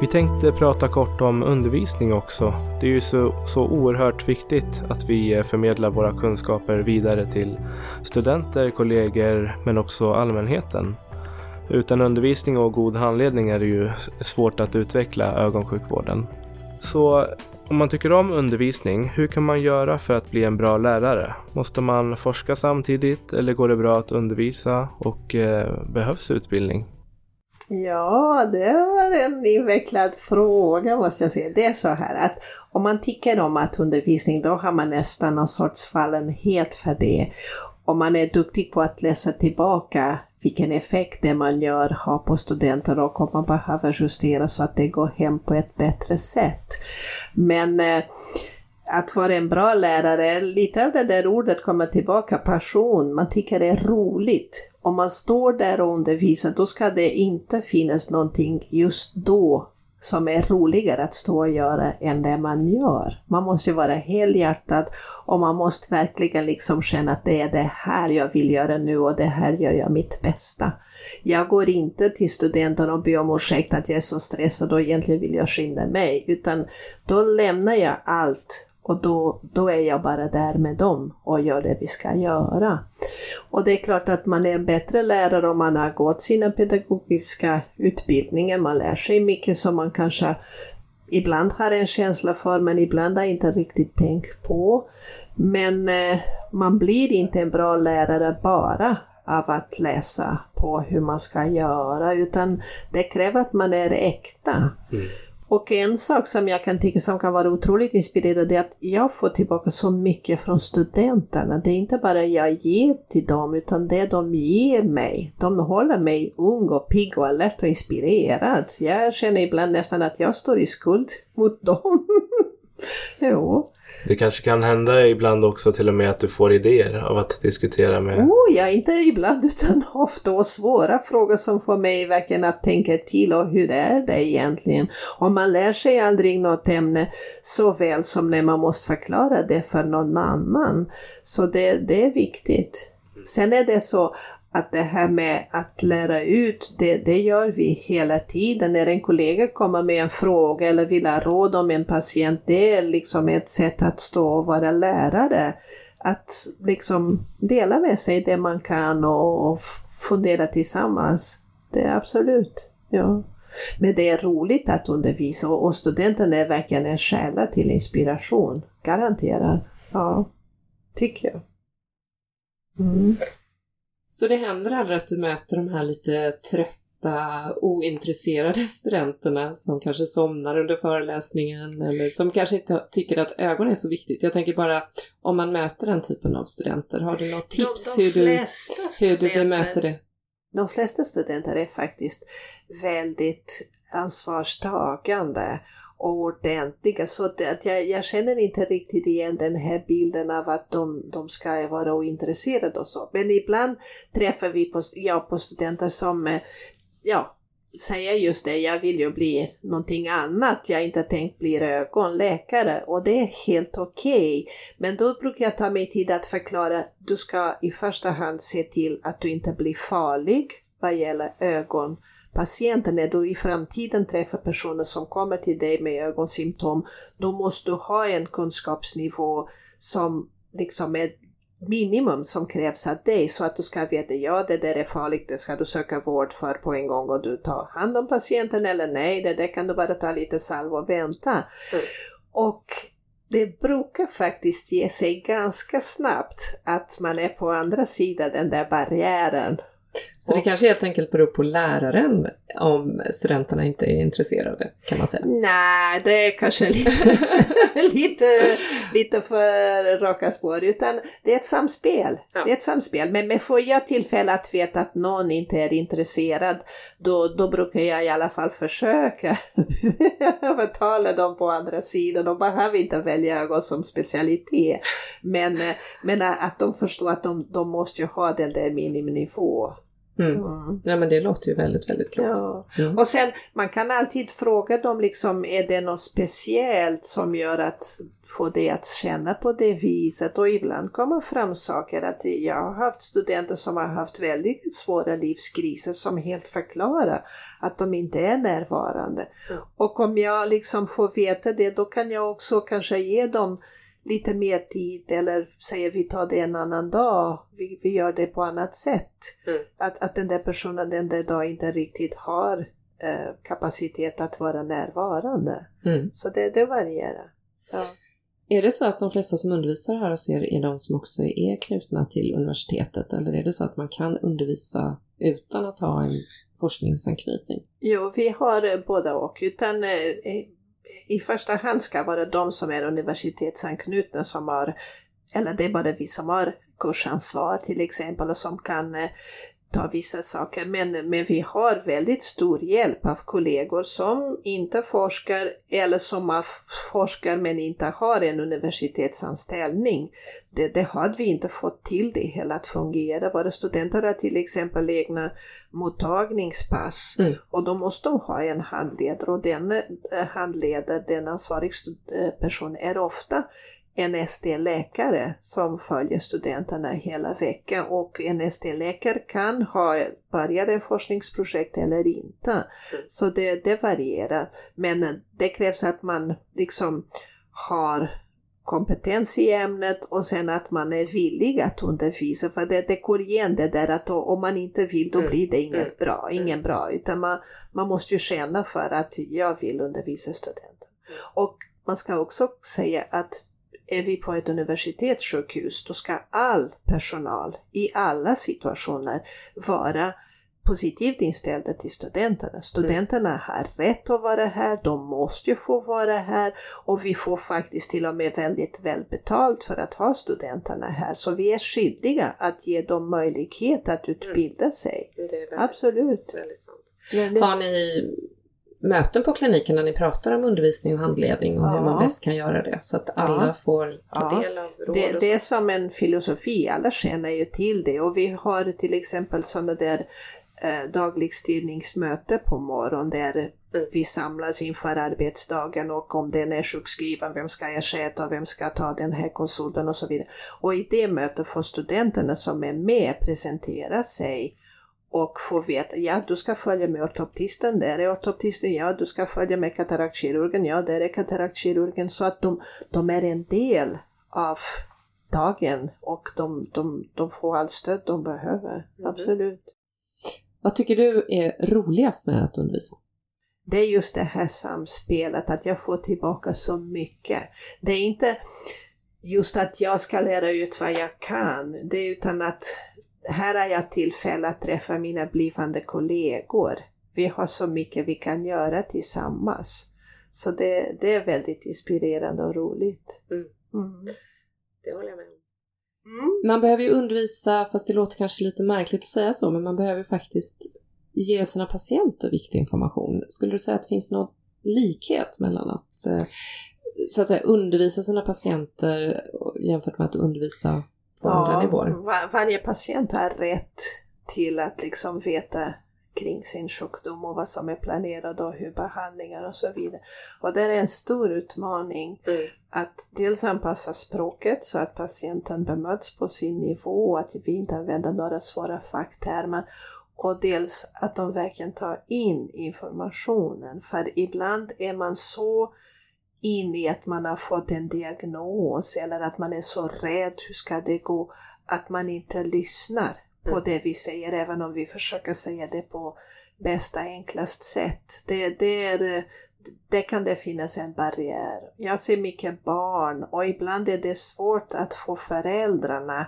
Vi tänkte prata kort om undervisning också. Det är ju så, så oerhört viktigt att vi förmedlar våra kunskaper vidare till studenter, kollegor men också allmänheten. Utan undervisning och god handledning är det ju svårt att utveckla ögonsjukvården. Så om man tycker om undervisning, hur kan man göra för att bli en bra lärare? Måste man forska samtidigt eller går det bra att undervisa och eh, behövs utbildning? Ja, det var en invecklad fråga måste jag säga. Det är så här att om man tycker om att undervisning då har man nästan någon sorts fallenhet för det. Om man är duktig på att läsa tillbaka vilken effekt det man gör har på studenter och om man behöver justera så att det går hem på ett bättre sätt. Men eh, att vara en bra lärare, lite av det där ordet kommer tillbaka, passion, man tycker det är roligt. Om man står där och undervisar, då ska det inte finnas någonting just då som är roligare att stå och göra än det man gör. Man måste vara helhjärtad och man måste verkligen liksom känna att det är det här jag vill göra nu och det här gör jag mitt bästa. Jag går inte till studenten och ber om ursäkt att jag är så stressad och egentligen vill jag skynda mig, utan då lämnar jag allt och då, då är jag bara där med dem och gör det vi ska göra. Och det är klart att man är en bättre lärare om man har gått sina pedagogiska utbildningar. Man lär sig mycket som man kanske ibland har en känsla för men ibland har inte riktigt tänkt på. Men eh, man blir inte en bra lärare bara av att läsa på hur man ska göra utan det kräver att man är äkta. Mm. Och en sak som jag kan tycka som kan vara otroligt inspirerande är att jag får tillbaka så mycket från studenterna. Det är inte bara jag ger till dem utan det de ger mig. De håller mig ung och pigg och alert och inspirerad. Jag känner ibland nästan att jag står i skuld mot dem. jo. Det kanske kan hända ibland också till och med att du får idéer av att diskutera med... Oh ja, inte ibland utan ofta och svåra frågor som får mig verkligen att tänka till och hur är det egentligen? Och man lär sig aldrig något ämne så väl som när man måste förklara det för någon annan. Så det, det är viktigt. Sen är det så att det här med att lära ut, det, det gör vi hela tiden. När en kollega kommer med en fråga eller vill ha råd om en patient, det är liksom ett sätt att stå och vara lärare. Att liksom dela med sig det man kan och, och fundera tillsammans. Det är absolut, ja. Men det är roligt att undervisa och, och studenten är verkligen en källa till inspiration. Garanterat. Ja, tycker jag. Mm. Så det händer aldrig att du möter de här lite trötta, ointresserade studenterna som kanske somnar under föreläsningen eller som kanske inte tycker att ögon är så viktigt. Jag tänker bara om man möter den typen av studenter, har du något tips de, de hur, du, hur du bemöter det? De flesta studenter är faktiskt väldigt ansvarstagande och ordentliga. Så att jag, jag känner inte riktigt igen den här bilden av att de, de ska vara ointresserade och så. Men ibland träffar vi på, ja, på studenter som eh, ja, säger just det, jag vill ju bli någonting annat, jag har inte tänkt bli ögonläkare och det är helt okej. Okay. Men då brukar jag ta mig tid att förklara, du ska i första hand se till att du inte blir farlig vad gäller ögon patienten, när du i framtiden träffar personer som kommer till dig med ögonsymptom, då måste du ha en kunskapsnivå som liksom är minimum som krävs av dig så att du ska veta ja det där är farligt, det ska du söka vård för på en gång och du tar hand om patienten eller nej, det där kan du bara ta lite salva och vänta. Mm. Och det brukar faktiskt ge sig ganska snabbt att man är på andra sidan den där barriären så det kanske helt enkelt beror på läraren om studenterna inte är intresserade kan man säga? Nej, det är kanske lite, lite, lite för raka spår. Utan det är ett samspel. Ja. Det är ett samspel. Men, men får jag tillfälle att veta att någon inte är intresserad, då, då brukar jag i alla fall försöka övertala dem på andra sidan. De behöver inte välja ögon som specialitet. Men, men att de förstår att de, de måste ju ha den där miniminivå. Mm. Mm. Ja men det låter ju väldigt, väldigt klokt. Ja. Mm. Och sen, man kan alltid fråga dem liksom, är det något speciellt som gör att få det att känna på det viset? Och ibland kommer fram saker att jag har haft studenter som har haft väldigt svåra livskriser som helt förklarar att de inte är närvarande. Och om jag liksom får veta det, då kan jag också kanske ge dem lite mer tid eller säger vi tar det en annan dag, vi, vi gör det på annat sätt. Mm. Att, att den där personen den där dagen inte riktigt har eh, kapacitet att vara närvarande. Mm. Så det, det varierar. Ja. Är det så att de flesta som undervisar här hos er är de som också är knutna till universitetet eller är det så att man kan undervisa utan att ha en forskningsanknytning? Jo, vi har eh, båda och. Utan, eh, i första hand ska vara de som är universitetsanknutna som har, eller det är bara vi som har kursansvar till exempel och som kan eh, ta vissa saker. Men, men vi har väldigt stor hjälp av kollegor som inte forskar eller som forskar men inte har en universitetsanställning. Det, det hade vi inte fått till det hela att fungera. Våra studenter har till exempel egna mottagningspass mm. och då måste de ha en handledare och den eh, handledare, den ansvarig eh, person är ofta en SD-läkare som följer studenterna hela veckan och en SD-läkare kan ha börjat ett forskningsprojekt eller inte. Mm. Så det, det varierar. Men det krävs att man liksom har kompetens i ämnet och sen att man är villig att undervisa. För det, det går igen det där att om man inte vill då mm. blir det inget mm. bra, ingen bra. Utan man, man måste ju känna för att jag vill undervisa studenter. Och man ska också säga att är vi på ett universitetssjukhus, då ska all personal i alla situationer vara positivt inställda till studenterna. Studenterna har rätt att vara här, de måste ju få vara här och vi får faktiskt till och med väldigt väl betalt för att ha studenterna här. Så vi är skyldiga att ge dem möjlighet att utbilda sig. Väldigt, Absolut. Väldigt har ni möten på kliniken när ni pratar om undervisning och handledning och ja. hur man bäst kan göra det så att alla ja. får ta del av råd det, det är som en filosofi, alla känner ju till det och vi har till exempel sådana där eh, dagligstyrningsmöte på morgonen där mm. vi samlas inför arbetsdagen och om den är sjukskriven, vem ska ersätta, vem ska ta den här konsulten och så vidare. Och i det mötet får studenterna som är med presentera sig och få veta, ja du ska följa med ortoptisten, där är ortoptisten, ja du ska följa med kataraktkirurgen, ja där är kataraktkirurgen, så att de, de är en del av dagen och de, de, de får allt stöd de behöver, mm. absolut. Vad tycker du är roligast med att undervisa? Det är just det här samspelet, att jag får tillbaka så mycket. Det är inte just att jag ska lära ut vad jag kan, det är utan att här har jag tillfälle att träffa mina blivande kollegor. Vi har så mycket vi kan göra tillsammans. Så det, det är väldigt inspirerande och roligt. Mm. Mm. Det håller jag med om. Mm. Man behöver ju undervisa, fast det låter kanske lite märkligt att säga så, men man behöver faktiskt ge sina patienter viktig information. Skulle du säga att det finns någon likhet mellan att, eh, så att säga, undervisa sina patienter jämfört med att undervisa på ja, andra nivåer. Var, varje patient har rätt till att liksom veta kring sin sjukdom och vad som är planerat och hur behandlingar och så vidare. Och det är en stor utmaning mm. att dels anpassa språket så att patienten bemöts på sin nivå och att vi inte använder några svåra facktermer och dels att de verkligen tar in informationen. För ibland är man så in i att man har fått en diagnos eller att man är så rädd, hur ska det gå, att man inte lyssnar på mm. det vi säger även om vi försöker säga det på bästa enklast sätt. Det, det, är, det kan det finnas en barriär. Jag ser mycket barn och ibland är det svårt att få föräldrarna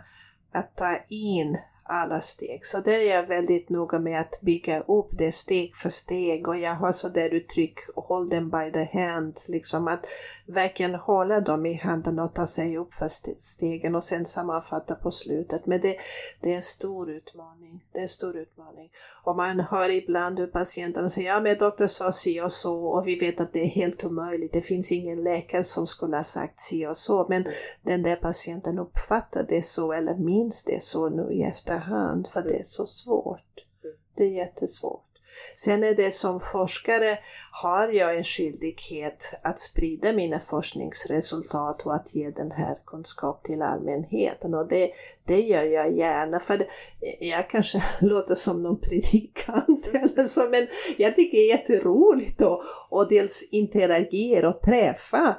att ta in alla steg. Så där är jag väldigt noga med att bygga upp det steg för steg och jag har så där uttryck, hold them by the hand, liksom att verkligen hålla dem i handen och ta sig upp för stegen och sen sammanfatta på slutet. Men det, det är en stor utmaning. Det är en stor utmaning. Och man hör ibland hur patienterna säger, ja men doktor sa si och så och vi vet att det är helt omöjligt. Det finns ingen läkare som skulle ha sagt si och så, men den där patienten uppfattar det så eller minns det så nu i efterhand efterhand för det är så svårt. Det är jättesvårt. Sen är det som forskare har jag en skyldighet att sprida mina forskningsresultat och att ge den här kunskap till allmänheten och det, det gör jag gärna för jag kanske låter som någon predikant eller så men jag tycker det är jätteroligt att och dels interagera och träffa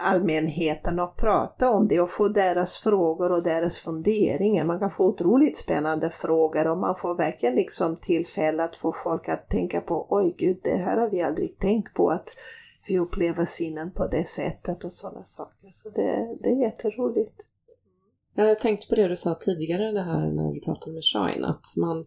allmänheten och prata om det och få deras frågor och deras funderingar. Man kan få otroligt spännande frågor och man får verkligen liksom tillfälle att få folk att tänka på oj gud, det här har vi aldrig tänkt på att vi upplever sinnen på det sättet och sådana saker. Så det, det är jätteroligt. Ja, jag tänkte på det du sa tidigare det här när du pratade med Shine, att man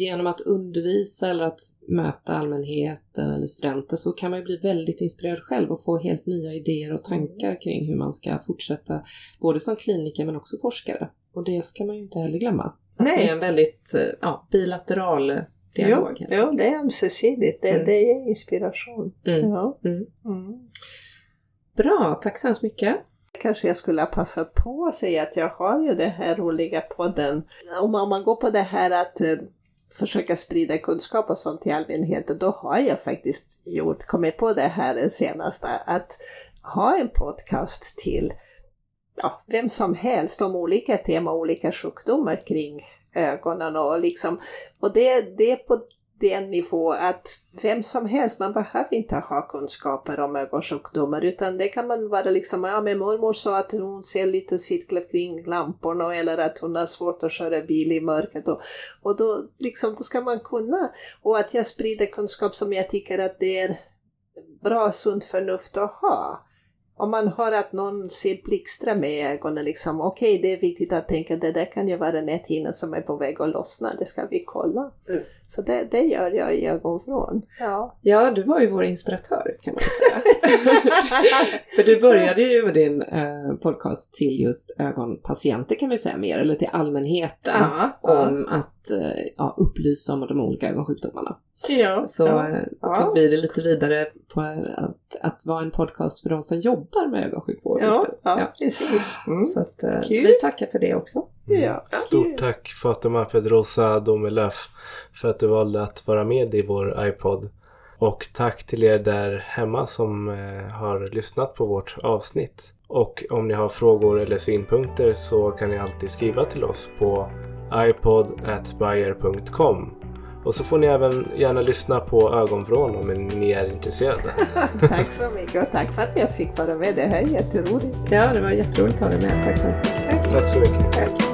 genom att undervisa eller att möta allmänheten eller studenter så kan man ju bli väldigt inspirerad själv och få helt nya idéer och tankar kring hur man ska fortsätta både som kliniker men också forskare. Och det ska man ju inte heller glömma. Nej. Det är en väldigt eh, ja, bilateral dialog. Jo, jo, det är ömsesidigt. Det, mm. det ger inspiration. Mm. Ja. Mm. mm. Bra, tack så hemskt mycket. Kanske jag skulle ha passat på att säga att jag har ju den här roliga podden. Om man går på det här att eh, försöka sprida kunskap och sånt till allmänheten, då har jag faktiskt gjort, kommit på det här senaste, att ha en podcast till ja, vem som helst om olika teman, olika sjukdomar kring ögonen och liksom, och det, det är på den nivå att vem som helst, man behöver inte ha kunskaper om ögonsjukdomar utan det kan man vara liksom, ja men mormor sa att hon ser lite cirklar kring lamporna eller att hon har svårt att köra bil i mörkret och, och då, liksom, då ska man kunna, och att jag sprider kunskap som jag tycker att det är bra sunt förnuft att ha om man hör att någon ser blixtra med ögonen, liksom, okej okay, det är viktigt att tänka det där kan ju vara näthinnan som är på väg att lossna, det ska vi kolla. Mm. Så det, det gör jag i ögonvrån. Ja. ja, du var ju vår inspiratör kan man säga. För du började ju med din eh, podcast till just ögonpatienter kan vi säga mer, eller till allmänheten, ja, om ja. att eh, ja, upplysa om de olika ögonsjukdomarna. Ja, så ja, eh, tog vi det lite vidare på att, att vara en podcast för de som jobbar med ögonsjukvård ja, ja, precis. Mm. Så att, eh, vi tackar för det också. Ja. Stort tack Fatima Pedrosa Domelöf för att du valde att vara med i vår iPod. Och tack till er där hemma som eh, har lyssnat på vårt avsnitt. Och om ni har frågor eller synpunkter så kan ni alltid skriva till oss på ipod.bayer.com och så får ni även gärna lyssna på Ögonvrån om ni är intresserade. tack så mycket och tack för att jag fick vara med. Det här är jätteroligt. Ja, det var jätteroligt att ha dig med. Tack så mycket. Tack, tack så mycket. Tack.